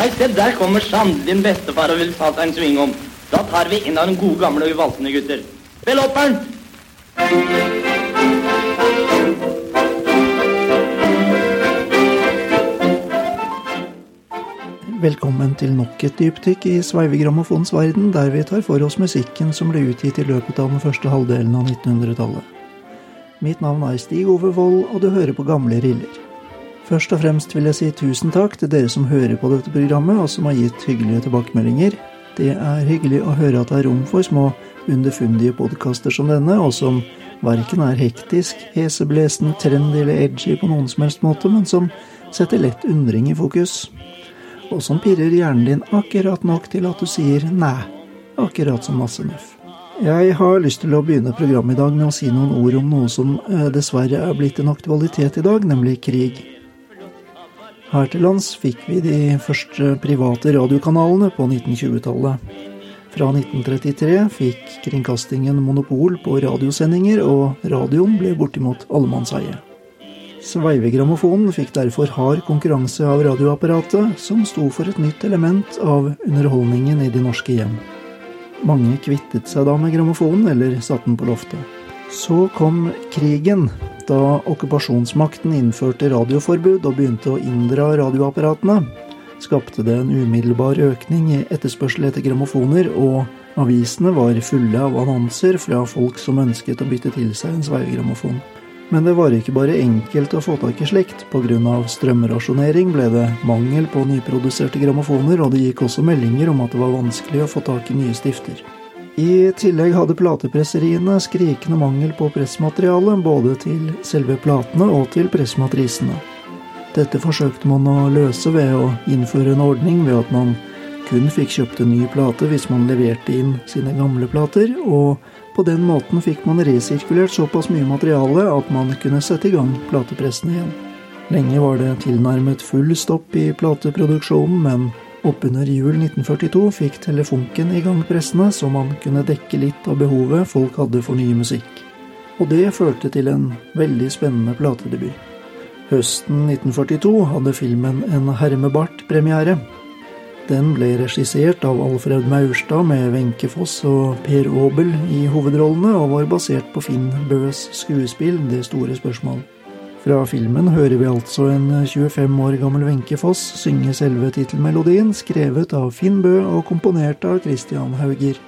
Nei, se, der kommer Sand, din bestefar og vil ta seg en sving om. Da tar vi inn av den gode gamle og valsende gutter. Spill opperen! Velkommen til nok et dypdykk i Sveivegrammofonens verden, der vi tar for oss musikken som ble utgitt i løpet av den første halvdelen av 1900-tallet. Mitt navn er Stig Ove Vold, og du hører på Gamle riller. Først og fremst vil jeg si tusen takk til dere som hører på dette programmet, og som har gitt hyggelige tilbakemeldinger. Det er hyggelig å høre at det er rom for små, underfundige podkaster som denne, og som verken er hektisk, heseblesende, trendy eller edgy på noen som helst måte, men som setter lett undring i fokus og som pirrer hjernen din akkurat nok til at du sier næ, akkurat som masse nøff. Jeg har lyst til å begynne programmet i dag med å si noen ord om noe som eh, dessverre er blitt en aktualitet i dag, nemlig krig. Her til lands fikk vi de første private radiokanalene på 1920-tallet. Fra 1933 fikk kringkastingen monopol på radiosendinger, og radioen ble bortimot allemannseie. Sveivegrammofonen fikk derfor hard konkurranse av radioapparatet, som sto for et nytt element av underholdningen i de norske hjem. Mange kvittet seg da med grammofonen, eller satte den på loftet. Så kom krigen, da okkupasjonsmakten innførte radioforbud og begynte å inndra radioapparatene. Skapte det en umiddelbar økning i etterspørsel etter grammofoner, og avisene var fulle av annonser fra folk som ønsket å bytte til seg en sveivegrammofon. Men det var ikke bare enkelt å få tak i slikt. Pga. strømrasjonering ble det mangel på nyproduserte grammofoner, og det gikk også meldinger om at det var vanskelig å få tak i nye stifter. I tillegg hadde platepresseriene skrikende mangel på pressmateriale, både til selve platene og til pressmatrisene. Dette forsøkte man å løse ved å innføre en ordning ved at man kun fikk kjøpt en ny plate hvis man leverte inn sine gamle plater, og på den måten fikk man resirkulert såpass mye materiale at man kunne sette i gang platepressen igjen. Lenge var det tilnærmet full stopp i plateproduksjonen, men oppunder jul 1942 fikk Telefunken i gang pressene, så man kunne dekke litt av behovet folk hadde for ny musikk. Og det førte til en veldig spennende platedebut. Høsten 1942 hadde filmen En hermebart premiere. Den ble regissert av Alfred Maurstad med Wenche Foss og Per Aabel i hovedrollene, og var basert på Finn Bøes skuespill Det store spørsmål. Fra filmen hører vi altså en 25 år gammel Wenche Foss synge selve tittelmelodien, skrevet av Finn Bø og komponert av Christian Hauger.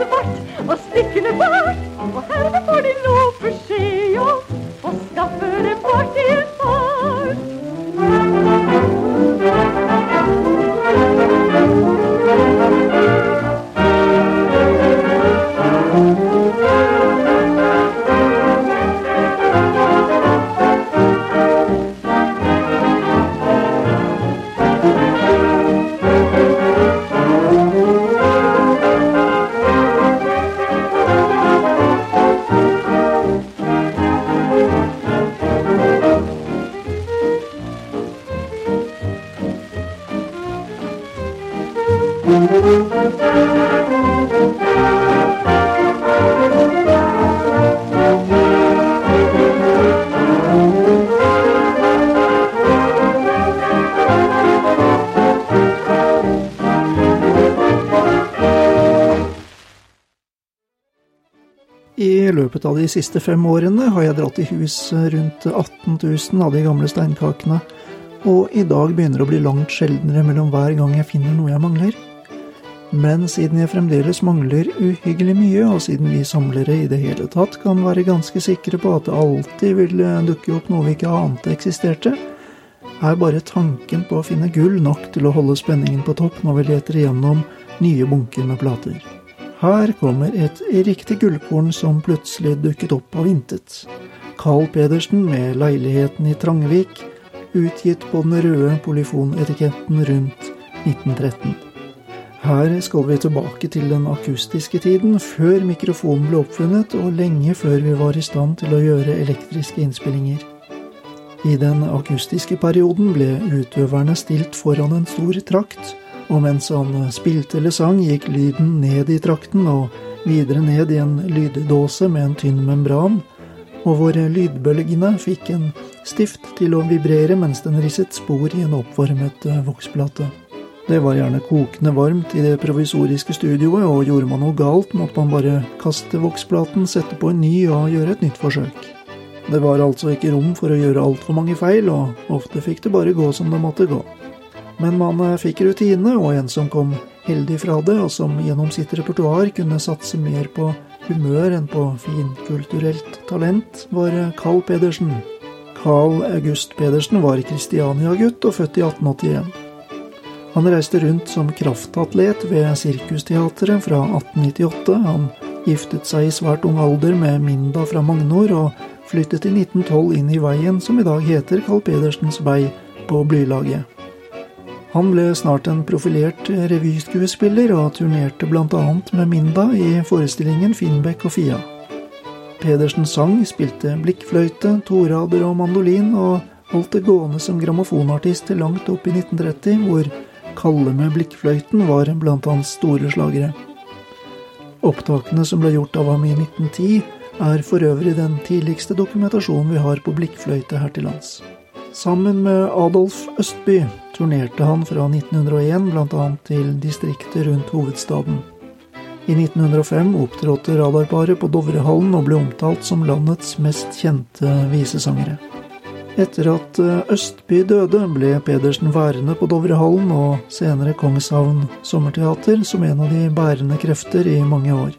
herved bort, og stikkene bort, og herved får de lov. I løpet av de siste fem årene har jeg dratt i hus rundt 18 000 av de gamle steinkakene, og i dag begynner det å bli langt sjeldnere mellom hver gang jeg finner noe jeg mangler. Men siden jeg fremdeles mangler uhyggelig mye, og siden vi samlere i det hele tatt kan være ganske sikre på at det alltid vil dukke opp noe vi ikke ante eksisterte, er bare tanken på å finne gull nok til å holde spenningen på topp når vi leter igjennom nye bunker med plater. Her kommer et riktig gullkorn som plutselig dukket opp av intet. Carl Pedersen med 'Leiligheten i Trangvik', utgitt på den røde polyfonetiketten rundt 1913. Her skal vi tilbake til den akustiske tiden, før mikrofonen ble oppfunnet, og lenge før vi var i stand til å gjøre elektriske innspillinger. I den akustiske perioden ble utøverne stilt foran en stor trakt, og mens han spilte eller sang, gikk lyden ned i trakten og videre ned i en lyddåse med en tynn membran, og hvor lydbølgene fikk en stift til å vibrere mens den risset spor i en oppvarmet eh, voksplate. Det var gjerne kokende varmt i det provisoriske studioet, og gjorde man noe galt, måtte man bare kaste voksplaten, sette på en ny og gjøre et nytt forsøk. Det var altså ikke rom for å gjøre altfor mange feil, og ofte fikk det bare gå som det måtte gå. Men man eh, fikk rutine, og en som kom heldig fra det, og som gjennom sitt repertoar kunne satse mer på humør enn på finkulturelt talent, var eh, Carl Pedersen. Carl August Pedersen var Kristiania-gutt og født i 1881. Han reiste rundt som kraftatlet ved Sirkusteatret fra 1898. Han giftet seg i svært ung alder med Minda fra Magnor, og flyttet i 1912 inn i veien som i dag heter Carl Pedersens vei på Blylaget. Han ble snart en profilert revyskuespiller, og turnerte bl.a. med Minda i forestillingen Finnbekk og Fia. Pedersen sang, spilte blikkfløyte, torader og mandolin, og holdt det gående som grammofonartist langt opp i 1930, hvor Kalle med blikkfløyten var blant hans store slagere. Opptakene som ble gjort av ham i 1910, er for øvrig den tidligste dokumentasjonen vi har på blikkfløyte her til lands. Sammen med Adolf Østby turnerte han fra 1901 bl.a. til distriktet rundt hovedstaden. I 1905 opptrådte radarparet på Dovrehallen og ble omtalt som landets mest kjente visesangere. Etter at eh, Østby døde, ble Pedersen værende på Dovrehallen og senere Kongshavn Sommerteater som en av de bærende krefter i mange år.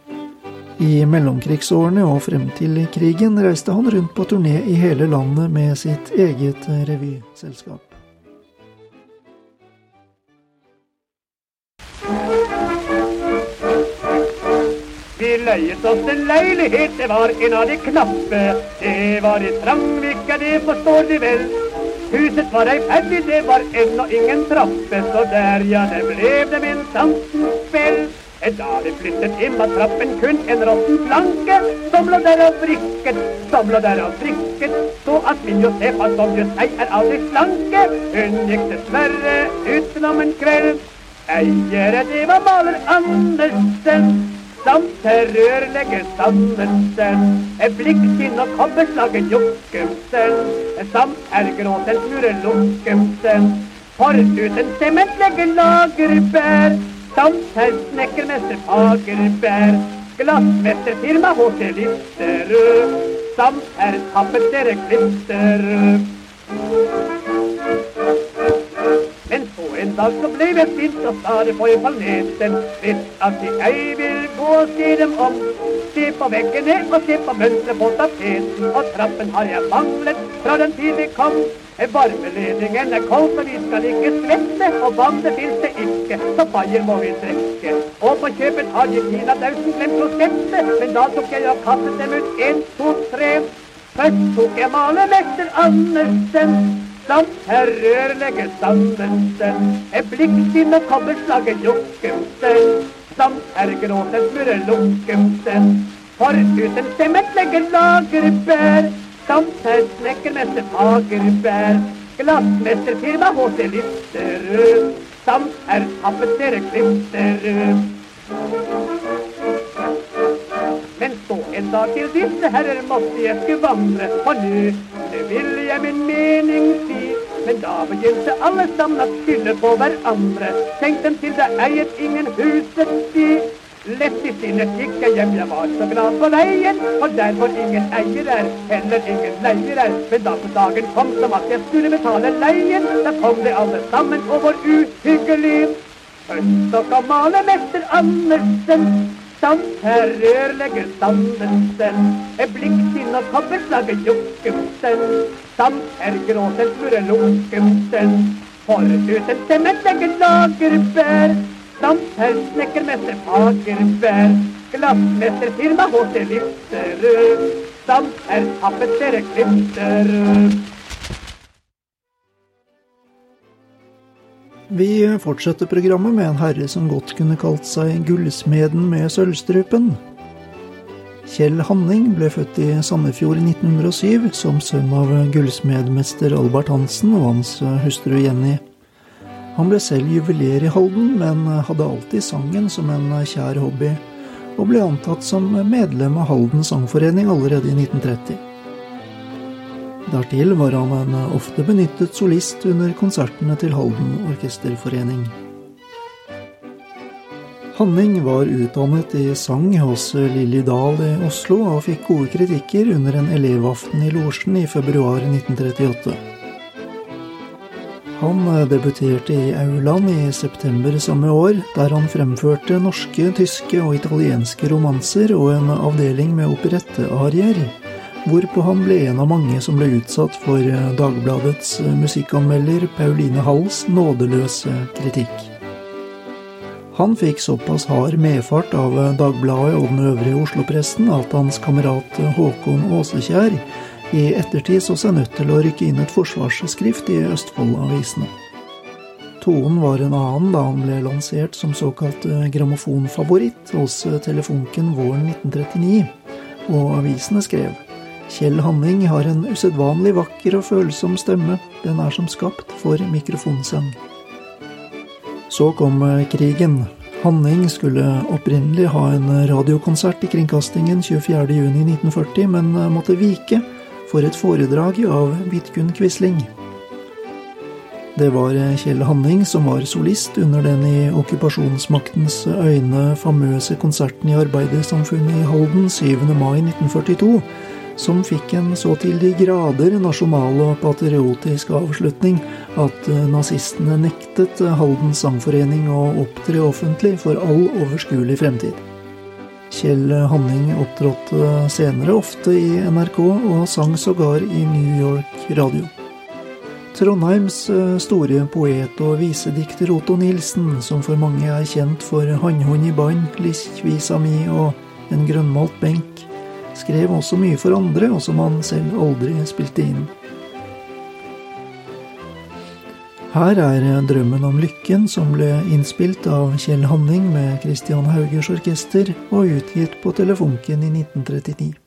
I mellomkrigsårene og frem til krigen reiste han rundt på turné i hele landet med sitt eget revyselskap. Leiet oss en leilighet, det var en av de knappe. Det var i Trangvika, det forstår de vel. Huset var ei ferdig, det var ennå ingen trappe, så der, ja, det ble det min sansens spill. Da vi flyttet inn var trappen kun en råtten planke som lå der og vrikket, som lå der og vrikket, så at min Josefa som jo seg er aldri slanke, hun gikk dessverre utenom en kveld. Eiere, det var maler Andersen, samt rørlegger Sandesen, blikksinn og kobberslaget Jokkemsen, samt er gråten smurer Lukkemsen, foruten sementlegger Lagerbær, Stamsherr, snekkermester Fagerbær, glassmesterfirma H.C. Listerød, stamherr Tapetsere Klisterød. En dag så ble jeg sint og sa det på planeten, hvis at de ei vil gå og se dem om. Se på veggene og se på mønsteret på tapeten, og trappen har jeg manglet fra den tid vi kom. Varmeledningen er kold, så vi skal ikke svette, og vannet fins det ikke, så bayer må vi drikke. Og på kjøpet har de Kina-dausen glemt å sette, men da tok jeg og kastet dem ut en, to, tre. Først tok jeg malermester Andersen, samt herr rørlegger Sandesen, et blikksinn og kobberslaget Jokkemsen, samt herr Gråtens For uten foruten sementlegger Lagerbær, Stamshaug, snekkermester Fagerbær, glassmesterfirma H.C. Listerød, samt herr tapetsere Klisterød. Men så en dag til disse herrer måtte jeg skvandre, for nu, nu vil jeg min mening. Men da begynte alle sammen å skylde på hverandre. Tenk dem til det eier ingen huset de. Lett i sinnet gikk jeg hjem, jeg var så glad på veien. Og der hvor ingen eier er, heller ingen leier er. Men da på dagen kom som at jeg skulle betale leien, da kom de alle sammen, og var uhyggelig. Først så kom malermester Andersen, samt herr rørlegger Sandesen. Et blikk til og kobberslaget Jokkemsen, samt herr Gråsens Mure Lukkemsen. Foruten sementlegger Lagerbær samt er snekkermester Fagerbær, glassmesterfirma H.C. Lifterød, samt er tapetserer Klipterød. Vi fortsetter programmet med en herre som godt kunne kalt seg Gullsmeden med sølvstrupen. Kjell Hanning ble født i Sandefjord i 1907 som sønn av gullsmedmester Albert Hansen og hans hustru Jenny. Han ble selv juveler i Halden, men hadde alltid sangen som en kjær hobby, og ble antatt som medlem av Halden sangforening allerede i 1930. Dertil var han en ofte benyttet solist under konsertene til Halden orkesterforening. Hanning var utdannet i sang hos Lilly Dahl i Oslo, og fikk gode kritikker under en elevaften i Losjen i februar 1938. Han debuterte i Auland i september samme år, der han fremførte norske, tyske og italienske romanser og en avdeling med operettearier, hvorpå han ble en av mange som ble utsatt for Dagbladets musikkanmelder Pauline Halls nådeløse kritikk. Han fikk såpass hard medfart av Dagbladet og den øvrige Oslo-pressen at hans kamerat Håkon Åsekjær i ettertid så seg nødt til å rykke inn et forsvarsskrift i Østfold-avisene. Tonen var en annen da han ble lansert som såkalt grammofonfavoritt hos Telefunken våren 1939, og avisene skrev Kjell Hanning har en usedvanlig vakker og følsom stemme, den er som skapt for mikrofonsang. Så kom krigen. Hanning skulle opprinnelig ha en radiokonsert i kringkastingen 24.6.1940, men måtte vike for et foredrag av Vidkun Quisling. Det var Kjell Hanning som var solist under den i okkupasjonsmaktens øyne famøse konserten i Arbeidersamfunnet i Halden 7. mai 1942, som fikk en så til de grader nasjonal og patriotisk avslutning at nazistene nektet Halden sangforening å opptre offentlig for all overskuelig fremtid. Kjell Hanning opptrådte senere ofte i NRK, og sang sågar i New York Radio. Trondheims store poet og visedikter Otto Nilsen, som for mange er kjent for 'Hannhund i bånd', 'Liskvisa mi' og 'En grønnmalt benk', skrev også mye for andre, og som han selv aldri spilte inn. Her er drømmen om lykken, som ble innspilt av Kjell Hanning med Christian Haugers orkester, og utgitt på Telefunken i 1939.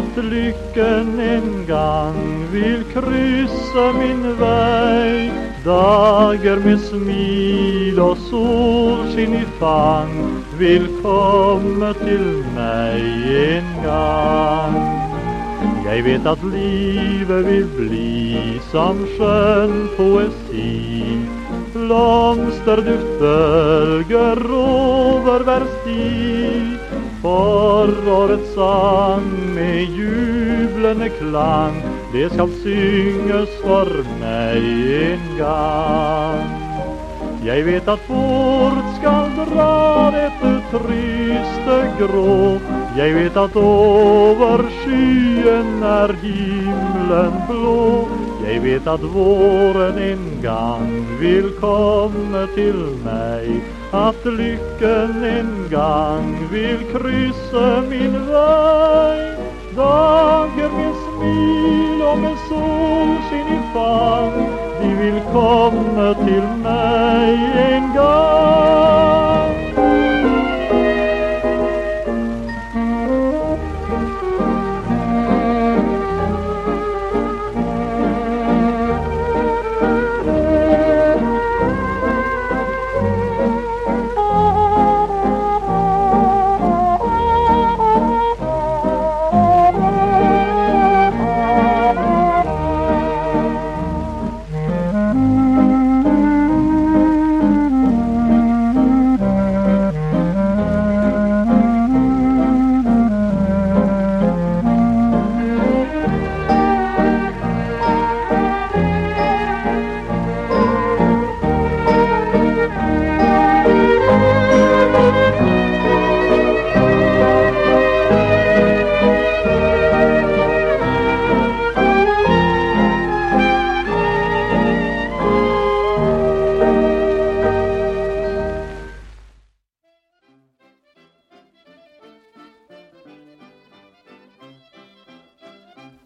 at lykken en gang vil krysse min vei. Dager med smil og solskinn i fang vil komme til meg en gang. Jeg vet at livet vil bli som skjønn poesi. Blomsterduft bølger over hver sti. Forårets sang med jublende klang, det skal synges for meg en gang. Jeg vet at fort skal dra dette triste grå. Jeg vet at over skyen er himmelen blå. Jeg vet at våren en gang vil komme til meg. At lykken en gang vil krysse min vei. Dager med smil og med solskinn i fang, de vil komme til meg en gang.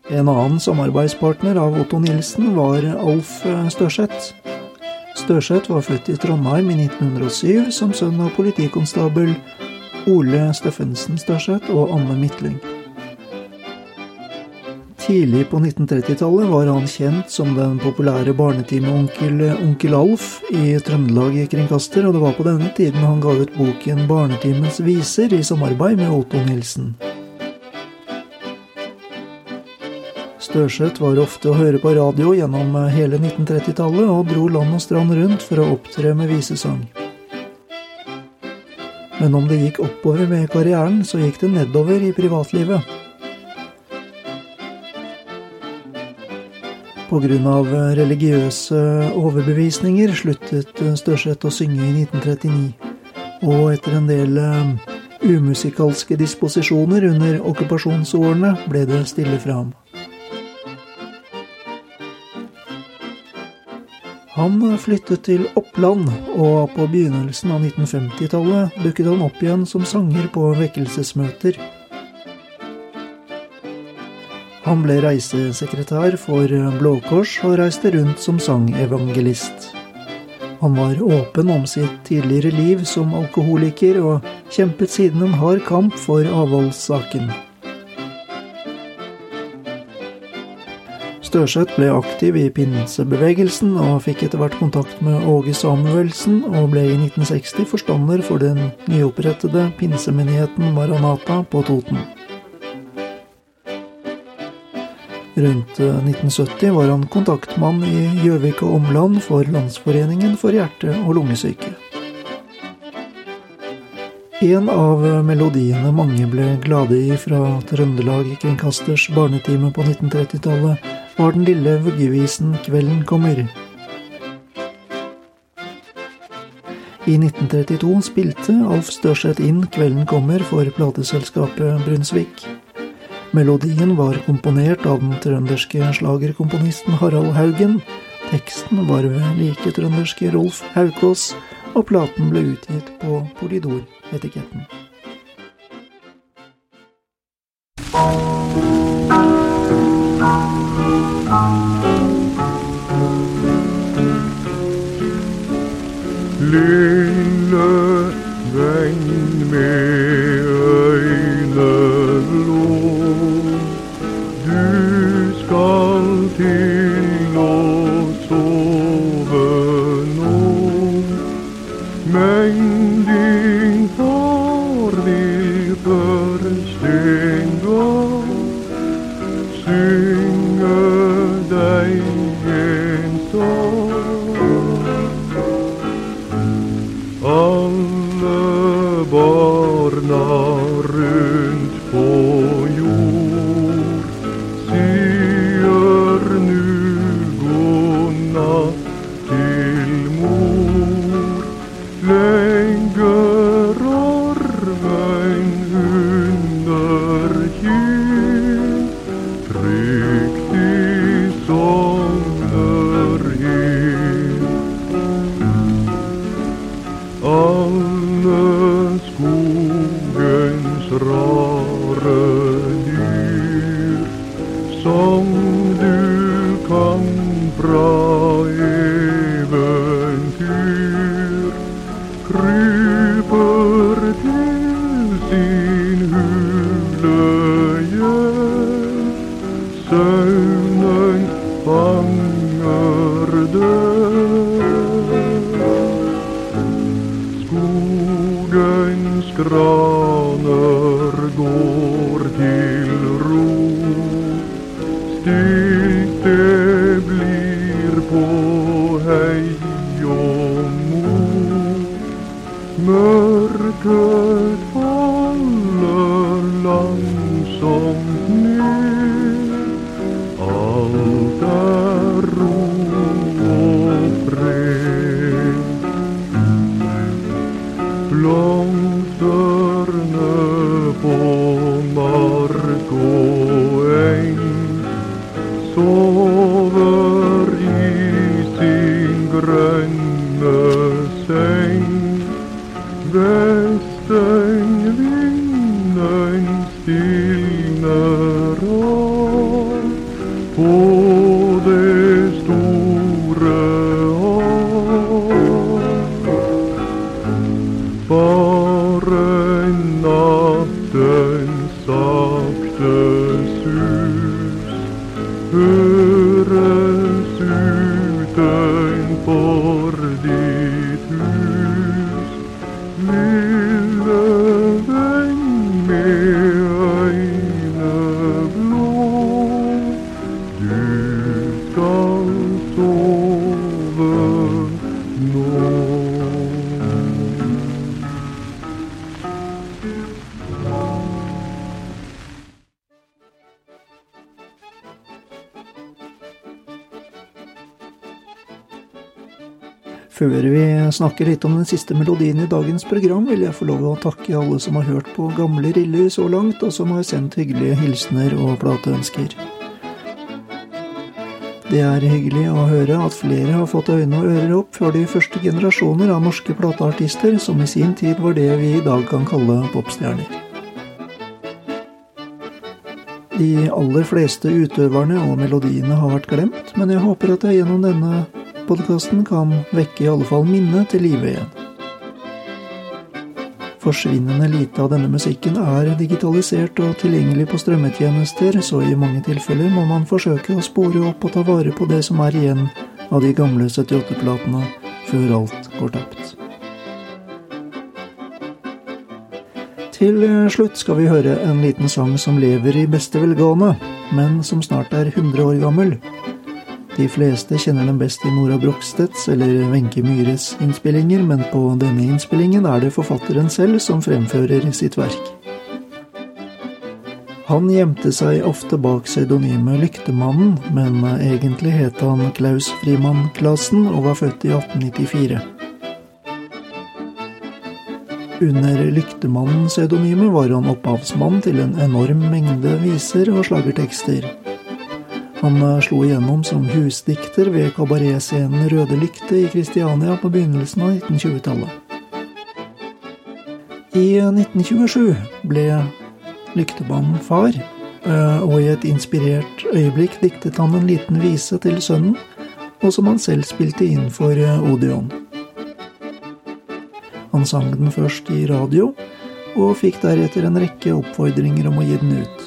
En annen samarbeidspartner av Otto Nilsen var Alf Størseth. Størseth var født i Trondheim i 1907 som sønn av politikonstabel Ole Steffensen Størseth og Anne Midtlyng. Tidlig på 1930-tallet var han kjent som den populære barnetimeonkel Onkel Alf i Trøndelag Kringkaster, og det var på denne tiden han ga ut boken Barnetimens viser i samarbeid med Otto Nilsen. Størseth var ofte å høre på radio gjennom hele 1930-tallet, og dro land og strand rundt for å opptre med visesang. Men om det gikk oppover med karrieren, så gikk det nedover i privatlivet. Pga. religiøse overbevisninger sluttet Størseth å synge i 1939. Og etter en del umusikalske disposisjoner under okkupasjonsårene ble det stille fra ham. Han flyttet til Oppland, og på begynnelsen av 1950-tallet dukket han opp igjen som sanger på vekkelsesmøter. Han ble reisesekretær for Blå Kors og reiste rundt som sangevangelist. Han var åpen om sitt tidligere liv som alkoholiker, og kjempet siden en hard kamp for avholdssaken. Størseth ble aktiv i pinsebevegelsen og fikk etter hvert kontakt med Åge Samuelsen, og ble i 1960 forstander for den nyopprettede pinsemenigheten Maranata på Toten. Rundt 1970 var han kontaktmann i Gjøvik og omland for Landsforeningen for hjerte- og lungesyke. En av melodiene mange ble glade i fra Trøndelag Kringkasters barnetime på 1930-tallet, var den lille vuggevisen 'Kvelden kommer'. I 1932 spilte Alf Størseth inn 'Kvelden kommer' for plateselskapet Brunsvik. Melodien var komponert av den trønderske slagerkomponisten Harald Haugen. Teksten var ved like trønderske Rolf Haukås, og platen ble utgitt på Polydor-etiketten. Lille venn med good. good. Før vi snakker litt om den siste melodien i dagens program, vil jeg få lov å takke alle som har hørt på gamle riller så langt, og som har sendt hyggelige hilsener og plateønsker. Det er hyggelig å høre at flere har fått øyne og ører opp for de første generasjoner av norske plateartister, som i sin tid var det vi i dag kan kalle popstjerner. De aller fleste utøverne og melodiene har vært glemt, men jeg håper at jeg gjennom denne podkasten kan vekke i alle fall minnet til live igjen. Forsvinnende lite av denne musikken er digitalisert og tilgjengelig på strømmetjenester, så i mange tilfeller må man forsøke å spore opp og ta vare på det som er igjen av de gamle 78-platene, før alt går tapt. Til slutt skal vi høre en liten sang som lever i beste velgående, men som snart er 100 år gammel. De fleste kjenner den best i Nora Brokstedts eller Wenche Myhres innspillinger, men på denne innspillingen er det forfatteren selv som fremfører sitt verk. Han gjemte seg ofte bak pseudonymet Lyktemannen, men egentlig het han Klaus Frimann Clasen og var født i 1894. Under Lyktemannen-pseudonymet var han opphavsmann til en enorm mengde viser og slagertekster. Han slo igjennom som husdikter ved kabaretscenen Røde Lykte i Kristiania på begynnelsen av 1920-tallet. I 1927 ble Lyktebanen far, og i et inspirert øyeblikk diktet han en liten vise til sønnen, og som han selv spilte inn for Odeon. Han sang den først i radio, og fikk deretter en rekke oppfordringer om å gi den ut.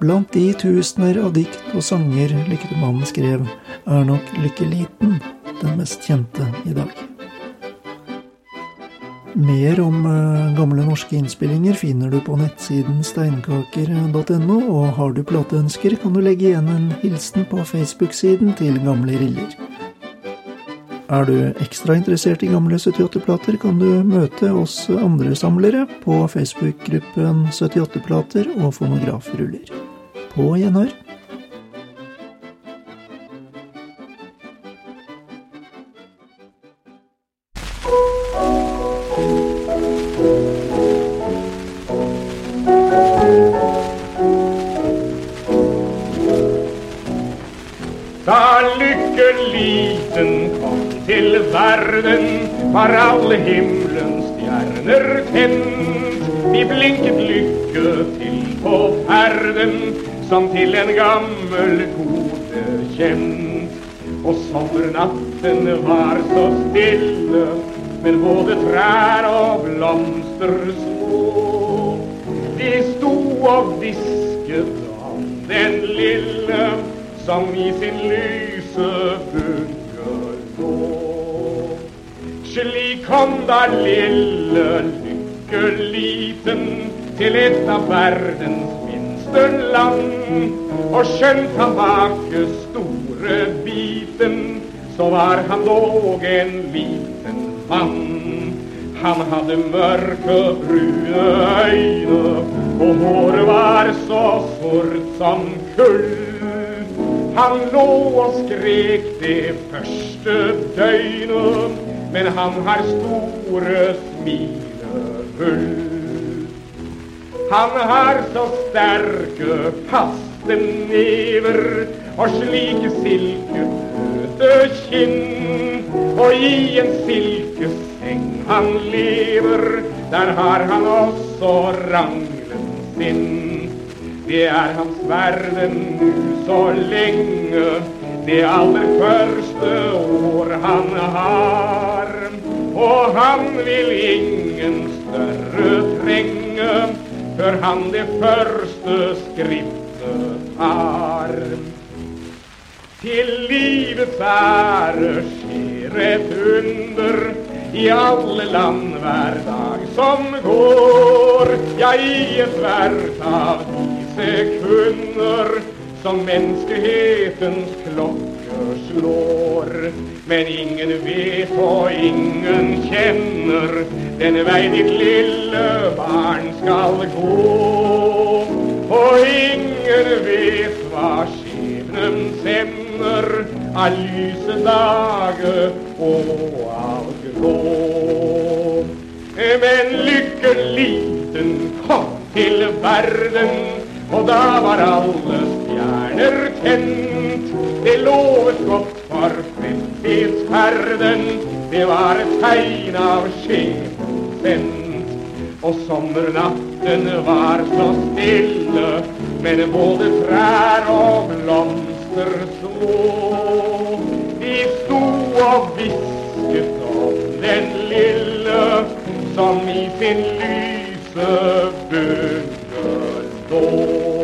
Blant de tusener av dikt og sanger Lyktemannen skrev, er nok Lykke liten den mest kjente i dag. Mer om gamle norske innspillinger finner du på nettsiden steinkaker.no, og har du plateønsker, kan du legge igjen en hilsen på Facebook-siden til Gamle Riller. Er du ekstra interessert i gamle 78-plater, kan du møte oss andre samlere på Facebook-gruppen 78-plater og fonografruller. På gjenhør. Da lykken var alle himmelens stjerner tent. De blinket lykke til på ferden, som til en gammel kode kjent. Og sommernatten var så stille, men både trær og blomster små. De sto og hvisket om den lille som i sin lyse bunker lå. Slik kom da lille lykkeliten til et av verdens land. Og skjønt han var ikke store biten, så var han dog en liten mann. Han hadde mørke, brune øyne, og håret var så sort som kull. Han lå og skrek det første døgnet, men han har store smilehull. Han har så sterke, faste never og slike silkefløte kinn, og i en silkeseng han lever, der har han også ranglen sin. Det er hans verden nu så lenge, det aller første år han har. Og han vil ingen større trenge, før han det første skrittet tar. Til livets ære skjer et under i alle land hver dag som går. Ja, i ethvert av de sekunder som menneskehetens klokke slår. Men ingen vet og ingen kjenner den vei ditt lille barn skal gå. Og ingen vet hva skjebnen sender av lyse dager og av grå. Men lykken liten kom til verden, og da var alle stjerner tent. Det lovet godt for fremtidsferden, det var et tegn av skjebnen sendt. Og sommernatten var så stille, men både trær og blomster slå. De sto og hvisket om den lille som i sin lyse bunge lå.